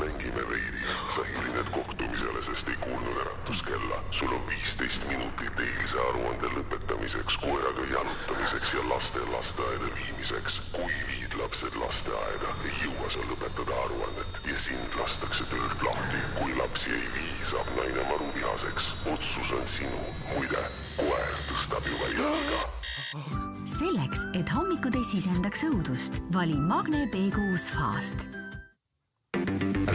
mängime veidi. sa hilined kohtumisele, sest ei kuulnud äratuskella. sul on viisteist minutit eilse aruande lõpetamiseks, koeraga jalutamiseks ja laste lasteaeda viimiseks. kui viid lapsed lasteaeda, ei jõua sa lõpetada aruannet ja sind lastakse töölt lahti. kui lapsi ei vii, saab naine maruvihaseks. otsus on sinu. muide, koer tõstab juba jalga selleks, et hommikud ei sisendaks õudust, vali Magne B6 Fast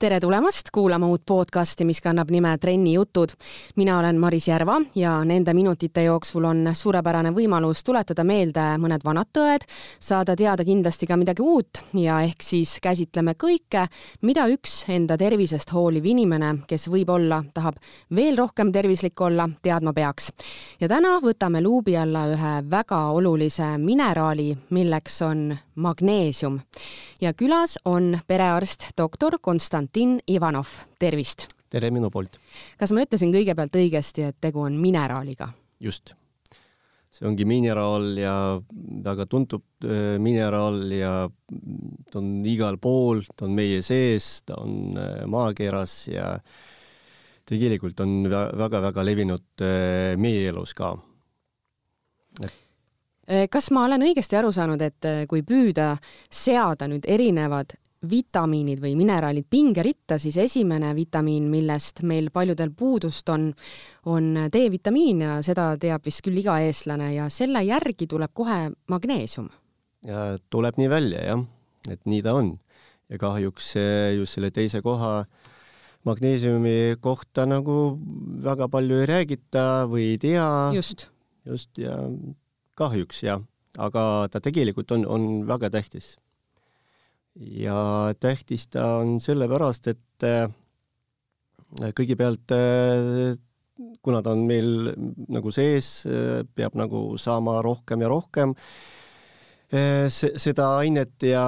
tere tulemast kuulama uut podcasti, mis kannab nime Trenni jutud. mina olen Maris Järva ja nende minutite jooksul on suurepärane võimalus tuletada meelde mõned vanad tõed, saada teada kindlasti ka midagi uut ja ehk siis käsitleme kõike, mida üks enda tervisest hooliv inimene, kes võib-olla tahab veel rohkem tervislik olla, teadma peaks. ja täna võtame luubi alla ühe väga olulise mineraali, milleks on magneesium. ja külas on perearst doktor Konstantin Ivanov, tervist! tere minu poolt! kas ma ütlesin kõigepealt õigesti, et tegu on mineraaliga? just. see ongi mineraal ja väga tuntud äh, mineraal ja ta on igal pool, ta on meie sees, ta on äh, maakeras ja tegelikult on väga-väga levinud äh, meie elus ka. kas ma olen õigesti aru saanud, et kui püüda seada nüüd erinevad vitamiinid või mineraalid pingeritta, siis esimene vitamiin, millest meil paljudel puudust on, on D-vitamiin ja seda teab vist küll iga eestlane ja selle järgi tuleb kohe magneesium. tuleb nii välja jah, et nii ta on ja kahjuks just selle teise koha magneesiumi kohta nagu väga palju ei räägita või ei tea. just. just ja kahjuks jah, aga ta tegelikult on, on väga tähtis. Ja tähtis ta on sellepärast, et äh, kõigepealt äh, kuna ta on meil nagu sees, äh, peab nagu saama rohkem ja rohkem seda ainet ja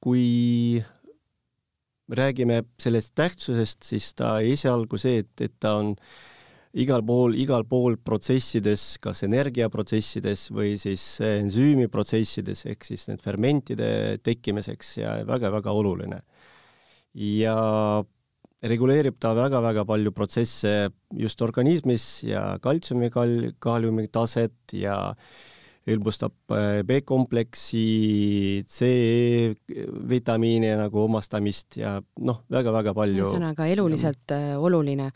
kui räägime sellest tähtsusest, siis ta esialgu see, et, et ta on äh, igal pool, igal pool protsessides, kas energiaprotsessides või siis ensüümiprotsessides ehk siis need fermentide tekkimiseks ja väga-väga oluline. ja reguleerib ta väga-väga palju protsesse just organismis ja kaltsiumi kal-, kaaliumi taset ja hõlbustab äh, B-kompleksi, C-vitamiine nagu omastamist ja noh, väga-väga palju. ühesõnaga eluliselt. Äh, oluline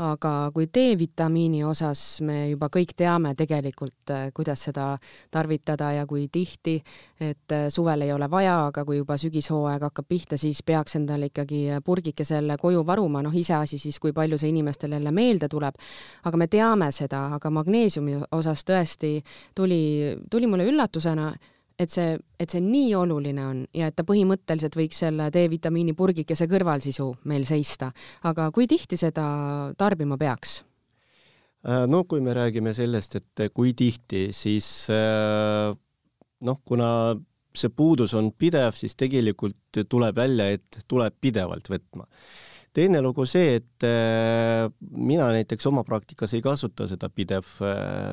aga kui D-vitamiini osas me juba kõik teame tegelikult, äh, kuidas seda tarvitada ja kui tihti, et äh, suvel ei ole vaja, aga kui juba sügishooaeg hakkab pihta, siis peaks endale ikkagi purgike selle koju varuma, noh iseasi siis, kui palju see inimestel jälle meelde tuleb. aga me teame seda, aga magneesiumi osas tõesti tuli, tuli mulle üllatusena, et see, et see nii oluline on ja et ta põhimõtteliselt võiks selle D-vitamiini purgikese kõrval siis ju meil seista. aga kui tihti seda tarbima peaks? Äh, no kui me räägime sellest, et kui tihti, siis äh, noh, kuna see puudus on pidev, siis tegelikult tuleb välja, et tuleb pidevalt võtma. teine lugu see, et äh, mina näiteks oma praktikas ei kasuta seda pidev,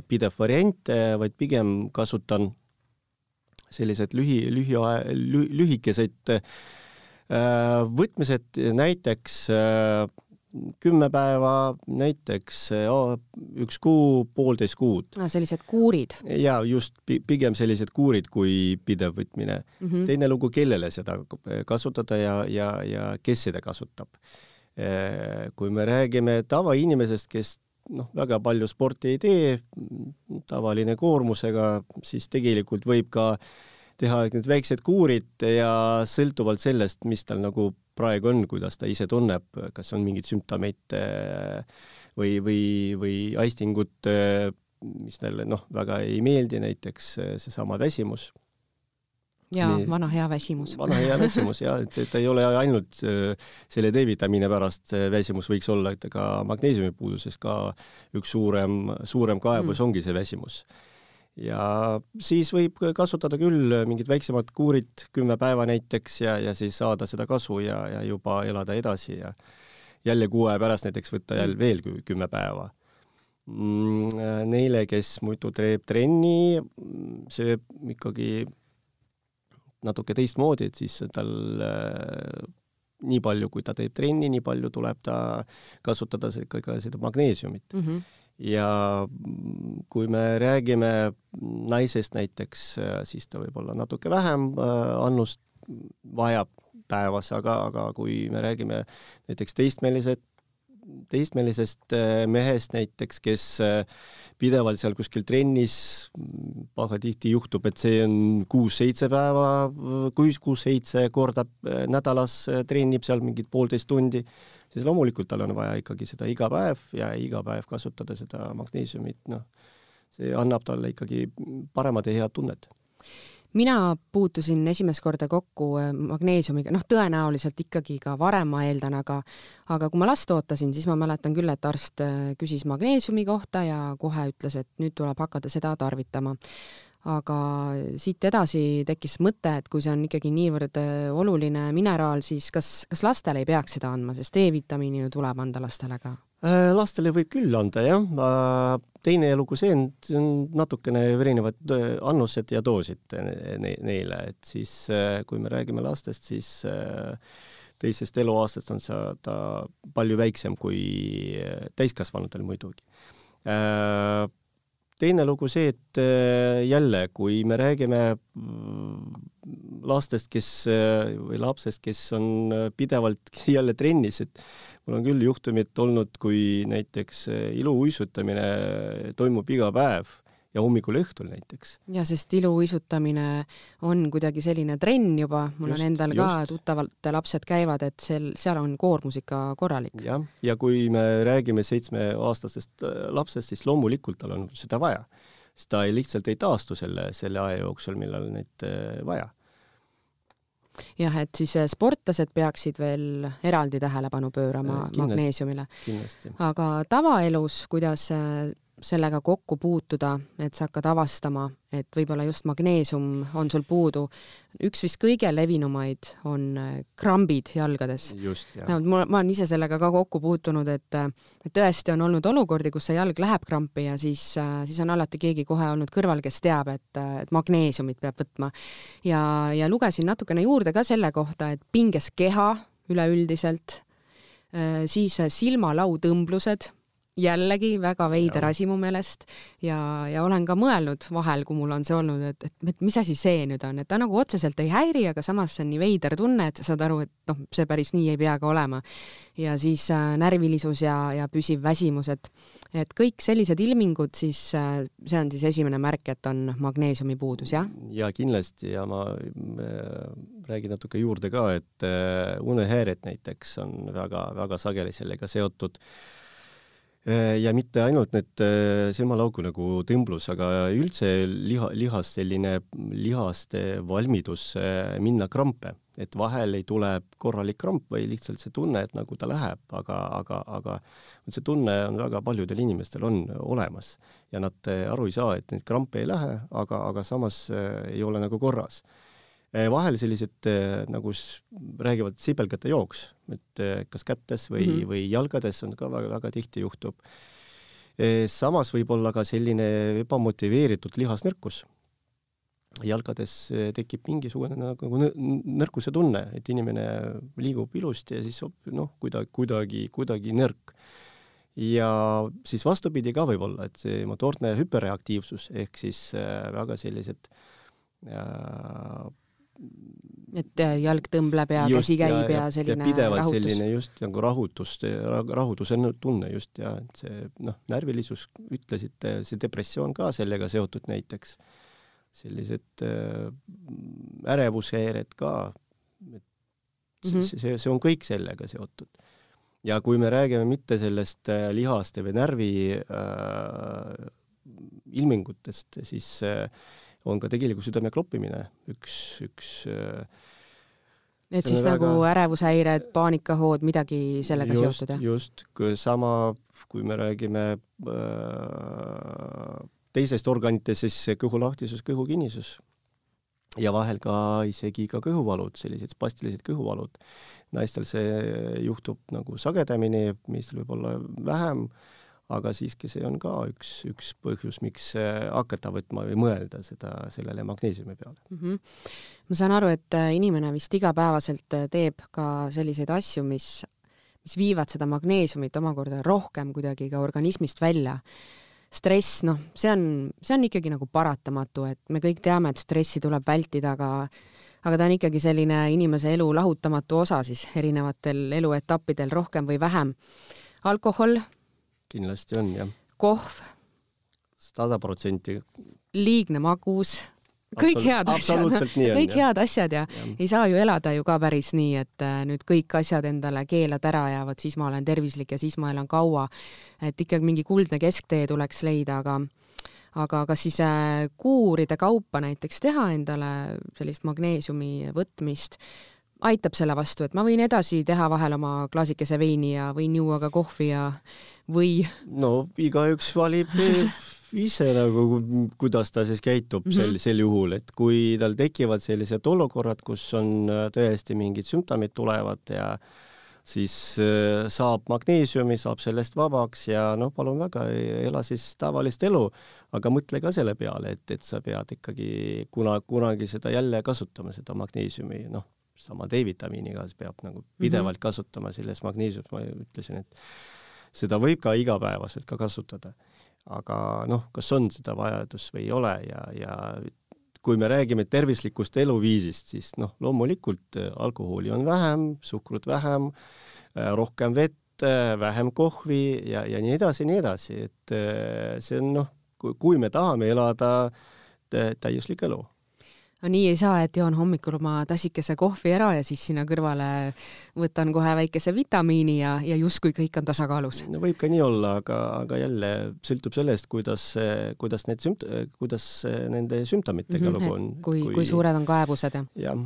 pidev variante, vaid pigem kasutan sellised lühi, lühiae-, lühikesed äh, võtmised, näiteks äh, kümme päeva, näiteks oh, üks kuu, poolteist kuud. sellised kuurid? jaa, just, pigem sellised kuurid kui pidev võtmine mm. -hmm. teine lugu, kellele seda kasutada ja, ja, ja kes seda kasutab. Kui me räägime tavainimesest, kes noh, väga palju sporti ei tee, tavaline koormusega, siis tegelikult võib ka teha need väiksed kuurid ja sõltuvalt sellest, mis tal nagu praegu on, kuidas ta ise tunneb, kas on mingeid sümptomeid äh, või, või, või aistingud, äh, mis talle noh, väga ei meeldi, näiteks äh, seesama väsimus jaa, vana hea väsimus. vana hea väsimus jah, et, et ei ole ainult äh, selle D-vitamiini pärast väsimus, võiks olla ka magneesiumi puudusest ka üks suurem, suurem kaebus mm. ongi see väsimus. ja siis võib kasutada küll mingit väiksemat kuurit, kümme päeva näiteks ja, ja siis saada seda kasu ja, ja juba elada edasi ja jälle kuu aja pärast näiteks võtta jälle veel kümme päeva mm,. Neile, kes muidu teeb trenni, sööb ikkagi natuke teistmoodi, et siis tal äh, nii palju, kui ta teeb trenni, nii palju tuleb ta kasutada ka, ka seda magneesiumit mm. -hmm ja kui me räägime naisest näiteks, siis ta võib olla natuke vähem äh, annust vajab päevas, aga, aga kui me räägime näiteks teistmeelised, teistmeelisest äh, mehest näiteks, kes äh, pidevalt seal kuskil trennis, pahatihti juhtub, et see on kuus-seitse päeva, kuus-seitse korda nädalas trennib seal mingid poolteist tundi siis loomulikult tal on vaja ikkagi seda iga päev ja iga päev kasutada seda magneesiumit, noh, see annab talle ikkagi paremat ja head tunnet mina puutusin esimest korda kokku äh, magneesiumiga, noh, tõenäoliselt ikkagi ka varem, ma eeldan, aga aga kui ma last ootasin, siis ma mäletan küll, et arst äh, küsis magneesiumi kohta ja kohe ütles, et nüüd tuleb hakata seda tarvitama aga siit edasi tekkis mõte, et kui see on ikkagi niivõrd äh, oluline mineraal, siis kas, kas lastele ei peaks seda andma, sest D-vitamiini ju tuleb anda lastele ka? Äh, lastele võib küll anda jah, teine lugu see on, see on natukene erinevad äh, annused ja doosid neile, et siis kui me räägime lastest, siis teisest eluaastast on see ta palju väiksem kui täiskasvanutel muidugi teine lugu see, et äh, jälle, kui me räägime mm, lastest, kes äh, või lapsest, kes on äh, pidevalt jälle trennis, et mul on küll juhtumid olnud, kui näiteks iluuisutamine toimub iga päev ja hommikul-õhtul näiteks. ja sest iluuisutamine on kuidagi selline trenn juba, mul just, on endal ka just. tuttavalt lapsed käivad, et sel, seal on koormus ikka korralik. jah, ja kui me räägime seitsmeaastasest äh, lapsest, siis loomulikult tal on seda vaja. sest ta ei, lihtsalt ei taastu selle, selle aja jooksul, millal neid äh, vaja jah, et siis äh, sportlased peaksid veel eraldi tähelepanu pöörama kindlasti, magneesiumile. aga tavaelus, kuidas sellega kokku puutuda, et sa hakkad avastama, et võib-olla just magneesium on sul puudu. üks vist kõige levinumaid on äh, krambid jalgades. no ma, ma olen ise sellega ka kokku puutunud, et, et tõesti on olnud olukordi, kus see jalg läheb krampi ja siis, äh, siis on alati keegi kohe olnud kõrval, kes teab, et, et magneesiumit peab võtma. ja, ja lugesin natukene juurde ka selle kohta, et pinges keha üleüldiselt, äh, siis silmalautõmblused jällegi väga veider asi mu meelest ja, ja olen ka mõelnud vahel, kui mul on see olnud, et, et, et mis asi see nüüd on, et ta nagu otseselt ei häiri, aga samas see on nii veider tunne, et sa saad aru, et noh, see päris nii ei pea ka olema. ja siis äh, närvilisus ja, ja püsiv väsimus, et, et kõik sellised ilmingud, siis äh, see on siis esimene märk, et on magneesiumi puudus, jah? ja kindlasti ja ma äh, räägin natuke juurde ka, et äh, unehäired näiteks on väga-väga sageli sellega seotud äh, ja mitte ainult need äh, silmalaugu nagu tõmblus, aga üldse liha, lihas selline lihaste valmidus äh, minna krampe, et vahel ei tule korralik kramp või lihtsalt see tunne, et nagu ta läheb, aga, aga, aga see tunne on väga paljudel inimestel on olemas. Ja nad aru ei saa, et neid krampe ei lähe, aga, aga samas ei ole nagu korras vahel sellised eh, nagu räägivad sibelgate jooks, et eh, kas kätes või mm, -hmm. või jalgades on ka väga-väga tihti juhtub. samas võib olla ka selline ebamotiveeritud lihasnõrkus. jalgades tekib mingisugune nagu nõrkuse tunne, et inimene liigub ilusti ja siis noh, kuidagi, kuidagi, kuidagi nõrk ja siis vastupidi ka võib olla, et see motoorne hüperreaktiivsus ehk siis väga sellised äh, et äh, jalg tõmbleb ja just, käsi käib ja, ja selline ja pidevalt rahutus. selline just nagu rahutust, rahutuse tunne just ja et see noh, närvilisus, ütlesite, see depressioon ka sellega seotud näiteks, sellised äh, ärevushäired ka, et mm -hmm. see, see on kõik sellega seotud. ja kui me räägime mitte sellest äh, lihaste või närvi äh, ilmingutest, siis äh, on ka tegelikult südame kloppimine üks, üks äh, et siis väga... nagu ärevushäired, paanikahood, midagi sellega just, seotud, jah? just, sama, kui me räägime äh, teisest organitest siis kõhulahtisus, kõhukinnisus ja vahel ka isegi ka kõhuvalud, sellised spastilised kõhuvalud. naistel see juhtub nagu sagedamini, meestel võib-olla vähem, aga siiski see on ka üks, üks põhjus, miks hakata võtma või mõelda seda, sellele magneesiumi peale mm. -hmm. ma saan aru, et äh, inimene vist igapäevaselt äh, teeb ka selliseid asju, mis, mis viivad seda magneesiumit omakorda rohkem kuidagi ka organismist välja stress, noh, see on, see on ikkagi nagu paratamatu, et me kõik teame, et stressi tuleb vältida, aga aga ta on ikkagi selline inimese elu lahutamatu osa siis erinevatel eluetappidel rohkem või vähem. alkohol. Kindlasti on, jah. kohv. sada protsenti. liigne magus kõik head asjad, kõik jah. head asjad ja, ja ei saa ju elada ju ka päris nii, et äh, nüüd kõik asjad endale keelad ära ja vot siis ma olen tervislik ja siis ma elan kaua. et ikkagi mingi kuldne kesktee tuleks leida, aga aga kas siis äh, kuuride kaupa näiteks teha endale sellist magneesiumi võtmist, aitab selle vastu, et ma võin edasi teha vahel oma klaasikese veini ja võin juua ka kohvi ja või? no igaüks valib ise nagu, kuidas ta siis käitub mm -hmm. sel, sel juhul, et kui tal tekivad sellised olukorrad, kus on äh, tõesti mingid sümptomid tulevad ja siis äh, saab magneesiumi, saab sellest vabaks ja noh, palun väga, ela siis tavalist elu, aga mõtle ka selle peale, et, et sa pead ikkagi kuna, kunagi seda jälle kasutama, seda magneesiumi, noh, sama D-vitamiiniga peab nagu pidevalt mm -hmm. kasutama, selles magneesiumis. Ma ütlesin, et seda võib ka igapäevaselt ka kasutada. Aga noh, kas on seda vajadust või ei ole ja, ja kui me räägime tervislikust eluviisist, siis noh, loomulikult äh, alkoholi on vähem, suhkrut vähem, äh, rohkem vett, äh, vähem kohvi ja, ja nii edasi, nii edasi, et see on noh, kui me tahame elada täiuslik elu no nii ei saa, et joon hommikul oma tassikese kohvi ära ja siis sinna kõrvale võtan kohe väikese vitamiini ja, ja justkui kõik on tasakaalus. no võib ka nii olla, aga, aga jälle sõltub sellest, kuidas, kuidas need sümpt-, kuidas nende sümptomitega mm -hmm, lugu on. kui, kui, kui suured on kaebused ja? jah.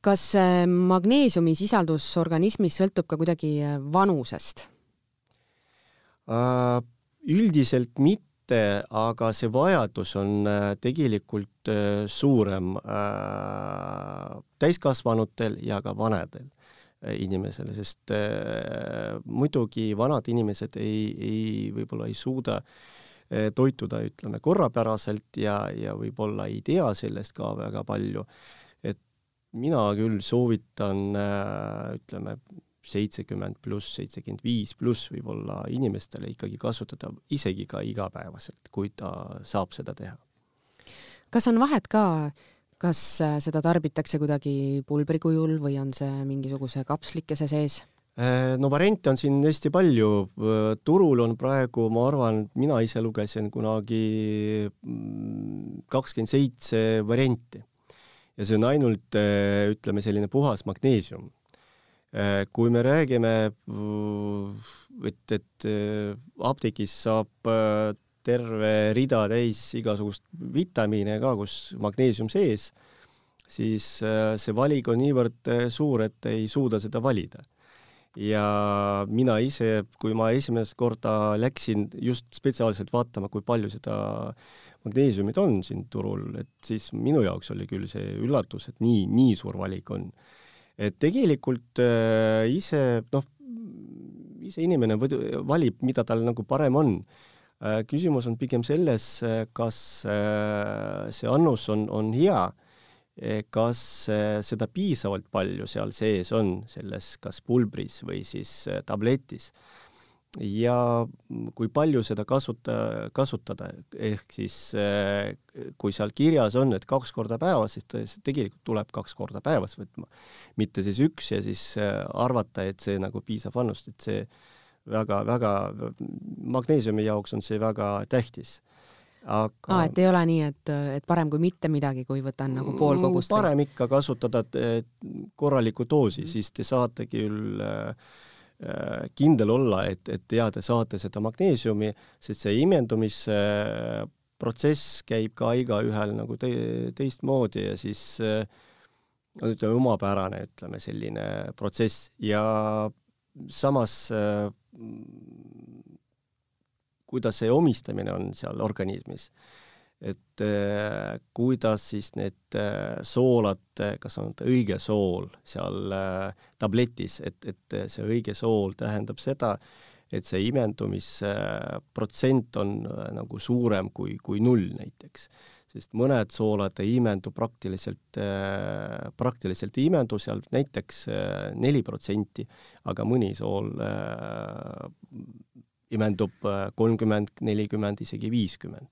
kas äh, magneesiumi sisaldus organismis sõltub ka kuidagi äh, vanusest uh,? üldiselt mitte mitte, aga see vajadus on äh, tegelikult äh, suurem äh, täiskasvanutel ja ka vanadel inimesel, sest muidugi vanad inimesed ei, ei, võib-olla ei suuda toituda, ütleme, korrapäraselt ja, ja võib-olla ei tea sellest ka väga palju. et mina küll soovitan, ütleme, seitsekümmend pluss, seitsekümmend viis pluss võib-olla inimestele ikkagi kasutada isegi ka igapäevaselt, kui ta saab seda teha. kas on vahet ka, kas äh, seda tarbitakse kuidagi pulbri kujul või on see mingisuguse kapslikese sees? Äh, no variante on siin hästi palju, äh, turul on praegu, ma arvan, mina ise lugesin kunagi mm, kakskümmend seitse varianti ja see on ainult ütleme, selline puhas magneesium kui me räägime, et, et äh, apteegis saab äh, terve rida täis igasugust vitamiine ka, kus magneesium sees, siis see valik on niivõrd suur, et ei suuda seda valida. ja mina ise, kui ma esimest korda läksin just spetsiaalselt vaatama, kui palju seda magneesiumit on siin turul, et siis minu jaoks oli küll see üllatus, et nii, nii suur valik on et tegelikult äh, ise noh, ise inimene valib, mida tal nagu parem on äh,. küsimus on pigem selles, äh, kas see annus on, on hea, kas seda piisavalt palju seal sees on, selles kas pulbris või siis tabletis ja kui palju seda kasuta, kasutada, ehk siis eh, kui seal kirjas on, et kaks korda päevas, siis tegelikult tuleb kaks korda päevas võtma, mitte siis üks ja siis eh, arvata, et see nagu piisab annust, et see väga-väga, magneesiumi jaoks on see väga tähtis aga ah, et ei ole nii, et, et parem kui mitte midagi, kui võtan nagu pool mm, kogust? parem ikka kasutada korralikku doosi mm, -hmm. siis te saate küll äh, Äh, kindel olla, et, et ja te saate seda magneesiumi, sest see imendumisprotsess käib ka igaühel nagu te, teistmoodi ja siis äh, ütleme, omapärane, ütleme, selline protsess ja samas äh, kuidas see omistamine on seal organismis. Et äh, kuidas siis need äh, soolad, kas on õige sool seal äh, tabletis, et, et see õige sool tähendab seda, et see imendumisprotsent on nagu suurem kui, kui null näiteks sest mõned soolad ei imendu praktiliselt, äh, praktiliselt ei imendu seal näiteks äh, neli protsenti, aga mõni sool äh, imendub kolmkümmend, nelikümmend, isegi viiskümmend.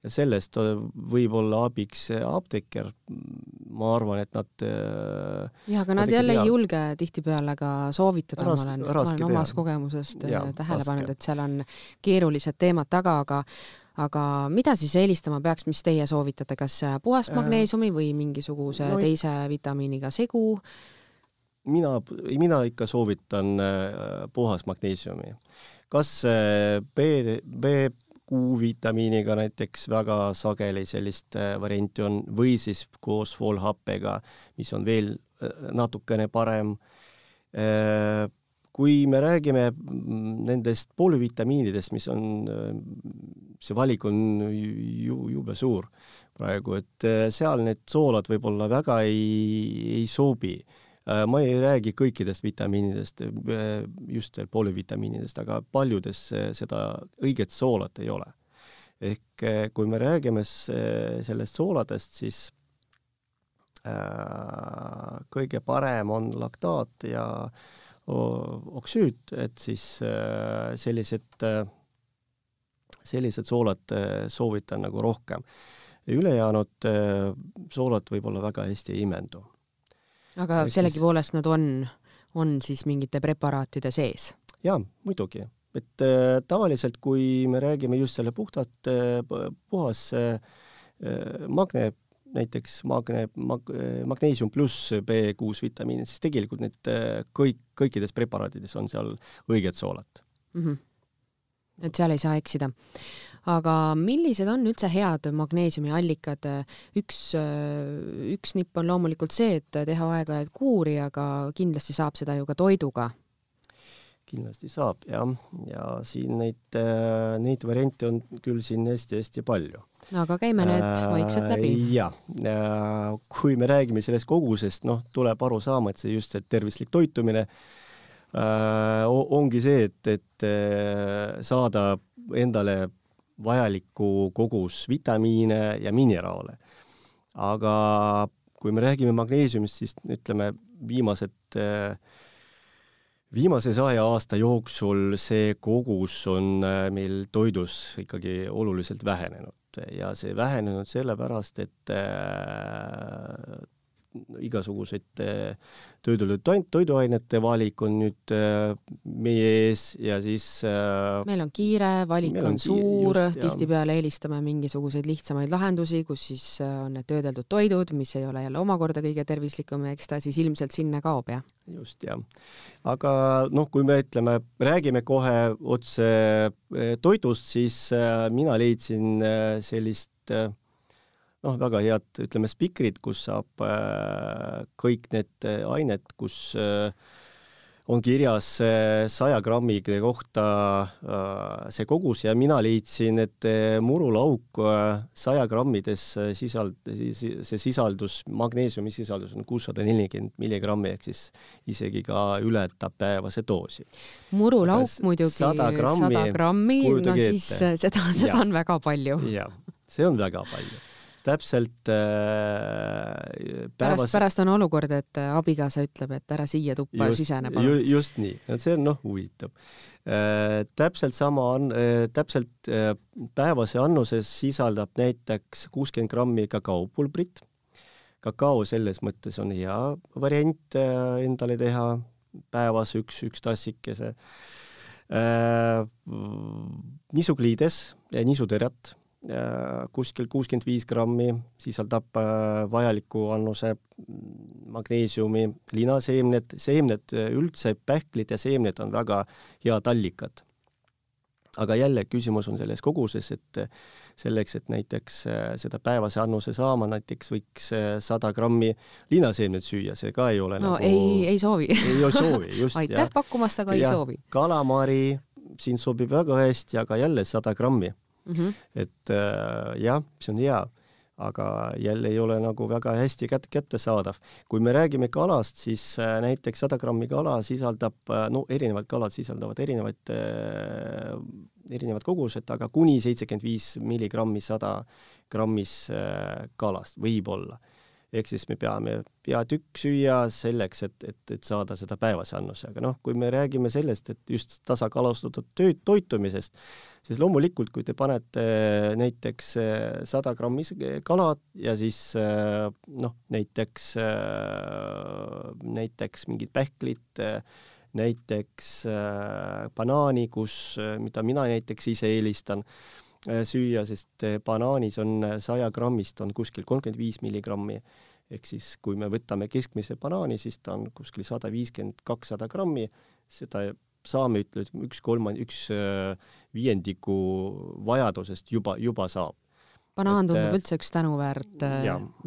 Ja sellest võib olla abiks apteeker, ma arvan, et nad jah, aga nad jälle ei julge tihtipeale ka soovitada, ma olen, ma olen omast kogemusest ja, tähele pannud, et seal on keerulised teemad taga, aga aga mida siis eelistama peaks, mis teie soovitate, kas puhast äh, magneesiumi või mingisuguse no, teise vitamiiniga segu? mina, mina ikka soovitan äh, puhas magneesiumi. kas äh, B, B-kuuvitamiiniga näiteks väga sageli sellist varianti on või siis koos foolhappega, mis on veel natukene parem kui me räägime nendest polüvitamiinidest, mis on, see valik on ju jube suur praegu, et äh, seal need soolad võib-olla väga ei, ei sobi. Äh, ma ei räägi kõikidest vitamiinidest, äh, just polüvitamiinidest, aga paljudes seda õiget soolat ei ole. ehk kui me räägime sellest sooladest, siis kõige parem on laktaat ja äh, oksüüd, et siis äh, sellised, äh, sellised soolad äh, soovitan nagu rohkem. ülejäänud soolad võib-olla väga hästi ei imendu. Aga Ehk sellegipoolest nad on, on siis mingite preparaatide sees? jaa, muidugi, et äh, tavaliselt, kui me räägime just selle puhtalt äh, puhas äh, magne näiteks magne, mag-, magneesium pluss B6 vitamiinid, siis tegelikult need äh, kõik, kõikides preparaatides on seal õiged soolad mm. -hmm. et seal ei saa eksida. Aga millised on üldse head magneesiumiallikad? üks, äh, üks nipp on loomulikult see, et teha aeg-ajalt kuuri, aga kindlasti saab seda ju ka toiduga kindlasti saab jah, ja siin neid, äh, neid variante on küll siin hästi-hästi palju no aga käime need äh, vaikselt läbi. jah, kui me räägime sellest kogusest, noh, tuleb aru saama, et see just see tervislik toitumine äh, ongi see, et, et äh, saada endale vajalikku kogus vitamiine ja mineraale. aga kui me räägime magneesiumist, siis ütleme, viimased viimase saja aasta jooksul see kogus on äh, meil toidus ikkagi oluliselt vähenenud ja see vähenenud sellepärast, et äh, igasuguseid äh, toidutud toiduainete valik on nüüd äh, meie ees ja siis äh, meil on kiire, valik on, on suur, tihtipeale eelistame mingisuguseid lihtsamaid lahendusi, kus siis on need töödeldud toidud, mis ei ole jälle omakorda kõige tervislikum ja eks ta siis ilmselt sinna kaob, jah? just, jah. aga noh, kui me ütleme, räägime kohe otse toidust, siis mina leidsin sellist noh, väga head, ütleme, spikrid, kus saab äh, kõik need äh, ained, kus äh, on kirjas äh, saja grammi kohta äh, see kogus ja mina leidsin, et murulauk saja grammides sisald-, see sisaldus, magneesiumi sisaldus on kuussada nelikümmend milligrammi ehk siis isegi ka ületab päevase doosi. murulauk muidugi sada grammi, grammi, no siis seda, seda ja. on väga palju. jah, see on väga palju täpselt äh, päevas... pärast, pärast on olukord, et äh, abikaasa ütleb, et ära siia tuppa just, sisene palun ju,. just nii, et see on noh, huvitav äh,. täpselt sama on äh,, täpselt äh, päevase annuses sisaldab näiteks kuuskümmend grammi kakaopulbrit. kakao selles mõttes on hea variant äh, endale teha päevas üks, üks tassikese äh,. nisukliides, nisutõrjat Äh, kuskil kuuskümmend viis grammi, sisaldab äh, vajaliku annuse magneesiumi, linaseemned, seemned üldse, pähklid ja seemned on väga head allikad. aga jälle küsimus on selles koguses, et selleks, et näiteks äh, seda päevase annuse saama, näiteks võiks sada grammi linaseemnet süüa, see ka ei ole no nagu ei, ei soovi ei soovi, just. aitäh pakkumast, aga ja, ei soovi. kalamari siin sobib väga hästi, aga jälle sada grammi mm. -hmm. et äh, jah, see on hea aga jälle ei ole nagu väga hästi kät-, kättesaadav. kui me räägime kalast, siis äh, näiteks sada grammi kala sisaldab, äh, no erinevad kalad sisaldavad erinevaid äh,, erinevad kogused, aga kuni seitsekümmend viis milligrammi sada grammis äh, kalast võib-olla ehk siis me peame peatükk süüa selleks, et, et, et saada seda päevase annuse, aga noh, kui me räägime sellest, et just tasakaalustatud töö, toitumisest, siis loomulikult, kui te panete näiteks eh, sada grammi kalat ja siis eh, noh, näiteks, eh, näiteks mingid pähklid, näiteks banaani, kus, mida mina näiteks ise eelistan süüa, sest banaanis on saja grammist on kuskil kolmkümmend viis milligrammi. Ehk siis kui me võtame keskmise banaani, siis ta on kuskil sada viiskümmend, kakssada grammi, seda saame, ütleme, üks kolmand-, üks viiendiku vajadusest juba, juba saab banaan tundub et, üldse üks tänuväärt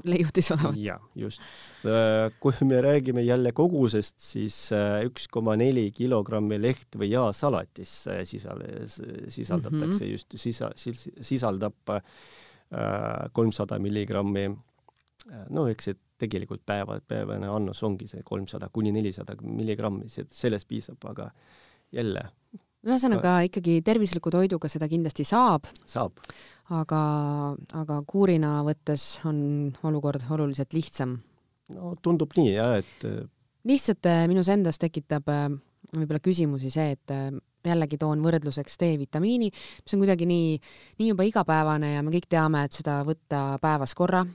leiutis olevat. jah, just. kui me räägime jälle kogusest, siis üks koma neli kilogrammi leht või jaasalatist sisal-, sisaldatakse mm -hmm. just, sisa-, sisaldab kolmsada milligrammi no eks see tegelikult päeva, päevane annus ongi see kolmsada kuni nelisada milligrammi, sellest piisab, aga jälle. Ühesõnaga ikkagi tervisliku toiduga seda kindlasti saab. saab. aga, aga kuurina võttes on olukord oluliselt lihtsam. no tundub nii jah, et lihtsalt äh, minus endas tekitab äh, võib-olla küsimusi see, et äh, jällegi toon võrdluseks D-vitamiini, mis on kuidagi nii, nii juba igapäevane ja me kõik teame, et seda võtta päevas korra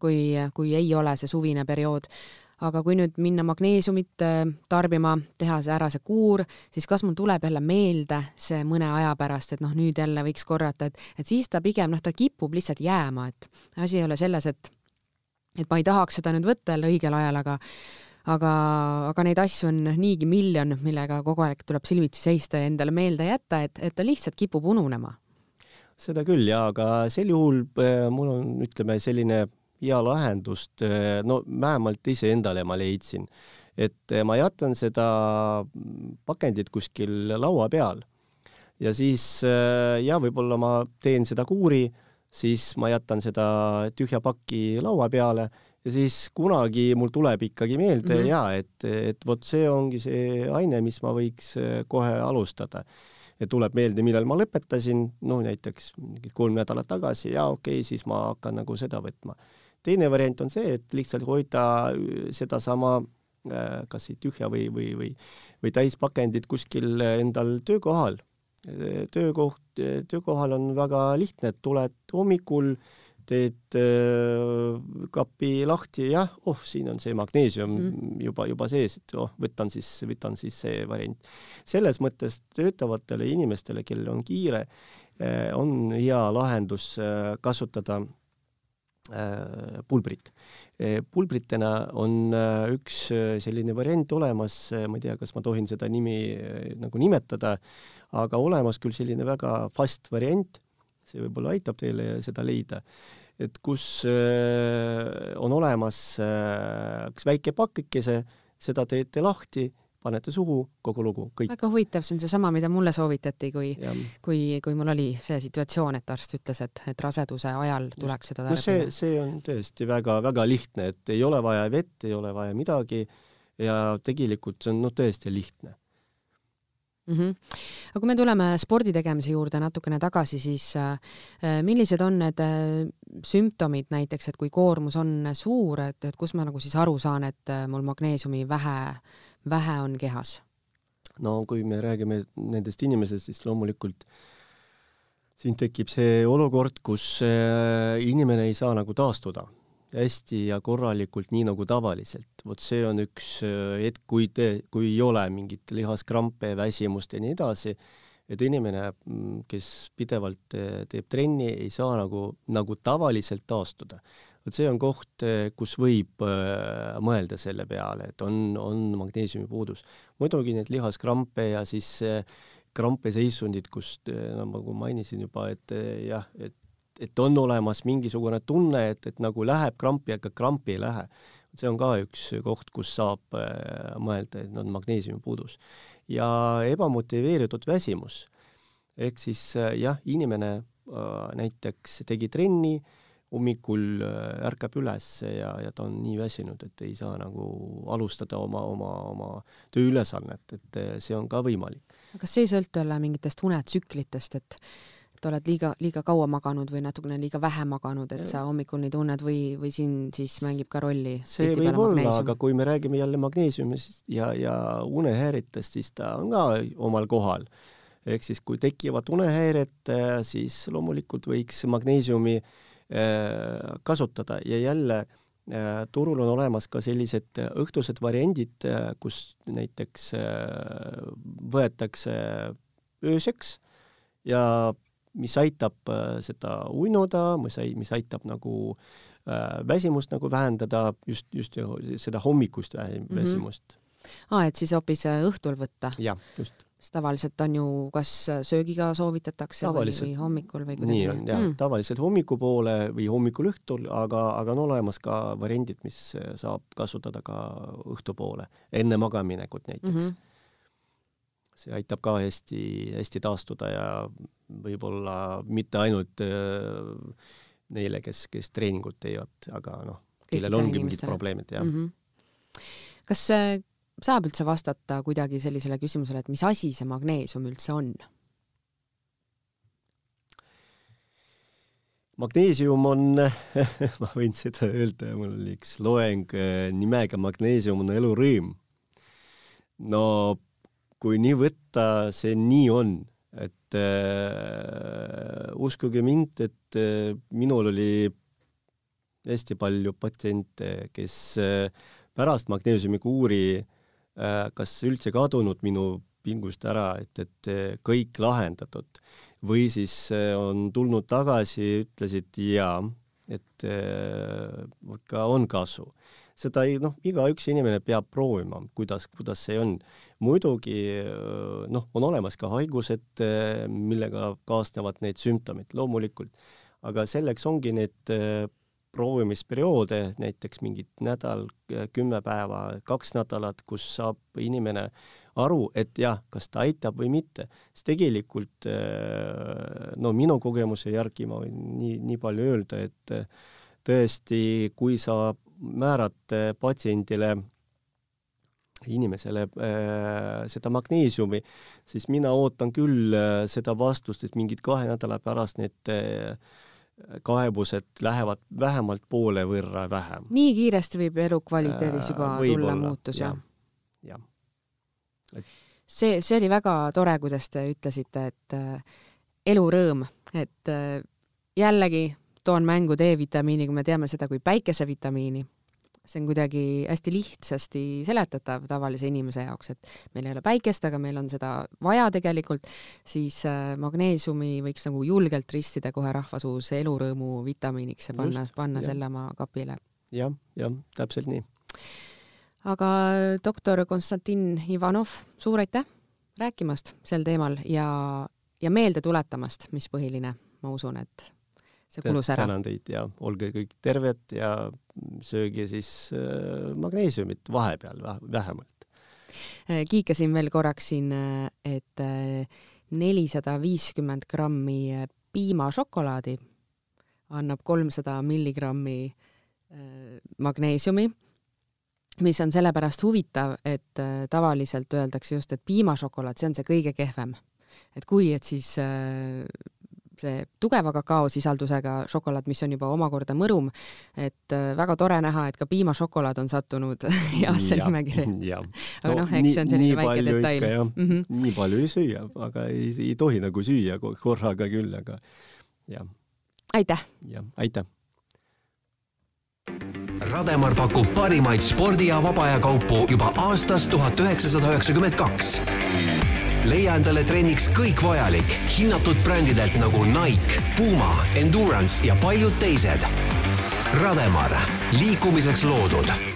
kui, kui ei ole see suvine periood. Aga kui nüüd minna magneesiumit tarbima, teha see ära see kuur, siis kas mul tuleb jälle meelde see mõne aja pärast, et noh, nüüd jälle võiks korrata, et, et siis ta pigem noh, ta kipub lihtsalt jääma, et asi ei ole selles, et et ma ei tahaks seda nüüd võtta jälle õigel ajal, aga aga, aga neid asju on niigi miljon, millega kogu aeg tuleb silmitsi seista ja endale meelde jätta, et, et ta lihtsalt kipub ununema. seda küll jaa, aga sel juhul äh, mul on, ütleme, selline hea lahendust, eh, no vähemalt iseendale ma leidsin, et eh, ma jätan seda pakendit kuskil laua peal ja siis eh, ja võib-olla ma teen seda kuuri, siis ma jätan seda tühja pakki laua peale ja siis kunagi mul tuleb ikkagi meelde mm -hmm. ja et, et vot see ongi see aine, mis ma võiks kohe alustada. ja tuleb meelde, millal ma lõpetasin, noh näiteks kolm nädalat tagasi ja okei okay,, siis ma hakkan nagu seda võtma teine variant on see, et lihtsalt hoida äh, sedasama äh, kas siis tühja või, või, või, või täispakendit kuskil endal töökohal. Äh, töökoht, töökohal on väga lihtne, et tuled hommikul, teed äh, kapi lahti, jah, oh, siin on see magneesium mm. juba, juba sees, et oh, võtan siis, võtan siis see variant. selles mõttes töötavatele inimestele, kellel on kiire äh,, on hea lahendus äh, kasutada Äh, pulbrit. Äh, pulbritena on äh, üks selline variant olemas, ma ei tea, kas ma tohin seda nimi nagu nimetada, aga olemas küll selline väga fast variant, see võib-olla aitab teile seda leida, et kus on olemas üks väike pakikese, seda teete lahti panete suhu, kogu lugu, kõik. väga huvitav, see on seesama, mida mulle soovitati, kui, kui, kui mul oli see situatsioon, et arst ütles, et, et raseduse ajal tuleks seda tarbida. no see, see on tõesti väga-väga lihtne, et ei ole vaja vett, ei ole vaja midagi ja tegelikult see on noh, tõesti lihtne mm. -hmm. aga kui me tuleme spordi tegemise juurde natukene tagasi, siis äh, millised on need äh, sümptomid näiteks, et kui koormus on suur, et, et kus ma nagu siis aru saan, et äh, mul magneesiumi vähe vähe on kehas? no kui me räägime nendest inimesest, siis loomulikult siin tekib see olukord, kus äh, inimene ei saa nagu taastuda hästi ja korralikult, nii nagu tavaliselt. vot see on üks äh, hetk, kui te, kui ei ole mingit lihaskrampe, väsimust ja nii edasi, et inimene, mm, kes pidevalt äh, teeb trenni, ei saa nagu, nagu tavaliselt taastuda vot see on koht, eh, kus võib äh, mõelda selle peale, et on, on magneesiumi puudus. muidugi need lihaskrampe ja siis äh, krampeseisundid, kus äh, no nagu mainisin juba, et äh, jah, et et on olemas mingisugune tunne, et, et nagu läheb krampi, aga krampi ei lähe. see on ka üks koht, kus saab äh, mõelda, et on magneesiumi puudus. ja ebamotiveeritud väsimus. ehk siis jah, inimene näiteks tegi trenni, hommikul ärkab üles ja, ja ta on nii väsinud, et ei saa nagu alustada oma, oma, oma tööülesannet, et see on ka võimalik. kas see ei sõltu jälle mingitest unetsüklitest, et et oled liiga, liiga kaua maganud või natukene liiga vähe maganud, et sa hommikul nii tunned või, või siin siis mängib ka rolli? see võib olla, aga kui me räägime jälle magneesiumist ja, ja unehäiretest, siis ta on ka omal kohal. ehk siis, kui tekivad unehäired, siis loomulikult võiks magneesiumi äh, kasutada ja jälle äh, turul on olemas ka sellised õhtused variandid, äh, kus näiteks võetakse ööseks ja mis aitab äh, seda uinuda, mis, mis aitab nagu äh, väsimust nagu vähendada, just, just seda hommikust mhm. väsimust mm. -hmm. aa, et siis hoopis äh, õhtul võtta? jah, just. Sest tavaliselt on ju, kas söögiga soovitatakse või, või hommikul või kuidagi? nii on jah mm., tavaliselt hommikupoole või hommikul õhtul, aga, aga on olemas ka variandid, mis saab kasutada ka õhtupoole, enne magamaminekut näiteks mm. -hmm see aitab ka hästi-hästi taastuda ja võib-olla mitte ainult äh, neile, kes, kes treeningut teevad, aga noh, kellel ongi mingid probleemid, jah mm. -hmm. kas äh, saab üldse vastata kuidagi sellisele küsimusele, et mis asi see magneesium üldse on? magneesium on ma võin seda öelda, mul oli üks loeng äh, nimega Magneesium on elurõõm. no kui nii võtta, see nii on et äh, uskuge mind, et äh, minul oli hästi palju patsiente, kes äh, pärast magneesiumikuuri äh, kas üldse kadunud minu pingust ära, et, et äh, kõik lahendatud? Või siis äh, on tulnud tagasi, ütlesid jaa, et äh, ikka on kasu. Seda ei noh, igaüks inimene peab proovima, kuidas, kuidas see on. muidugi noh, on olemas ka haigused, millega kaasnevad need sümptomid, loomulikult, aga selleks ongi need proovimisperioode, näiteks mingid nädal, kümme päeva, kaks nädalat, kus saab inimene aru, et jah, kas ta aitab või mitte, sest tegelikult no minu kogemuse järgi ma võin nii, nii palju öelda, et tõesti, kui sa määrate patsiendile inimesele äh, seda magneesiumi, siis mina ootan küll äh, seda vastust, et mingid kahe nädala pärast need äh, kaebused lähevad vähemalt poole võrra vähem. nii kiiresti võib elukvaliteedis juba äh, tulla muutus, jah? jah ja. Et... see, see oli väga tore, kuidas te ütlesite, et äh, elurõõm, et äh, jällegi toon mängu D-vitamiini, kui me teame seda kui päikesevitamiini. See on kuidagi hästi lihtsasti seletatav tavalise inimese jaoks, et meil ei ole päikest, aga meil on seda vaja tegelikult, siis äh, magneesiumi võiks nagu julgelt ristida kohe rahvasuus elurõõmu vitamiiniks ja panna, panna jah. selle oma kapile ja,. jah, jah, täpselt nii. aga doktor Konstantin Ivanov, suur aitäh rääkimast sel teemal ja, ja meelde tuletamast, mis põhiline, ma usun, et see kulus ära. tänan teid ja olge kõik terved ja sööge siis äh, magneesiumit vahepeal vähemalt. Äh, kiikasin veel korraks siin, äh, et nelisada viiskümmend grammi piimašokolaadi annab kolmsada milligrammi magneesiumi, mis on sellepärast huvitav, et tavaliselt öeldakse just, et piimašokolaad, see on see kõige kehvem. et kui, et siis see tugeva kakaosisaldusega šokolaad, mis on juba omakorda mõrum, et äh, väga tore näha, et ka piimašokolaad on sattunud heasse nimekirja. aga noh, eks see on selline väike detail. Mm -hmm. nii palju ei süüa, aga ei, ei tohi nagu süüa korraga küll, aga jah. aitäh! jah, aitäh! Rademar pakub parimaid spordi- ja vaba aja kaupu juba aastast tuhat üheksasada üheksakümmend kaks leia endale trenniks kõik vajalik hinnatud brändidelt nagu Nike, Puma, Endurance ja paljud teised. Rademar, liikumiseks loodud.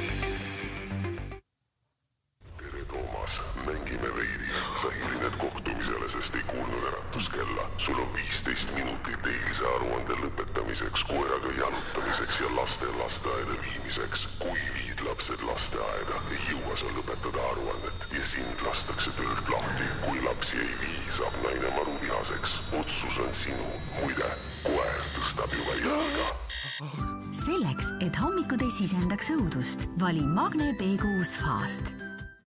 Sul on viisteist minutit eilse aruande lõpetamiseks, koeraga jalutamiseks ja laste lasteaeda viimiseks. kui viid lapsed lasteaeda, ei jõua sa lõpetada aruannet ja sind lastakse töölt lahti. kui lapsi ei vii, saab naine maruvihaseks. otsus on sinu. muide, koer tõstab juba jalga. selleks, et hommikud ei sisendaks õudust, vali Magne B6 Fast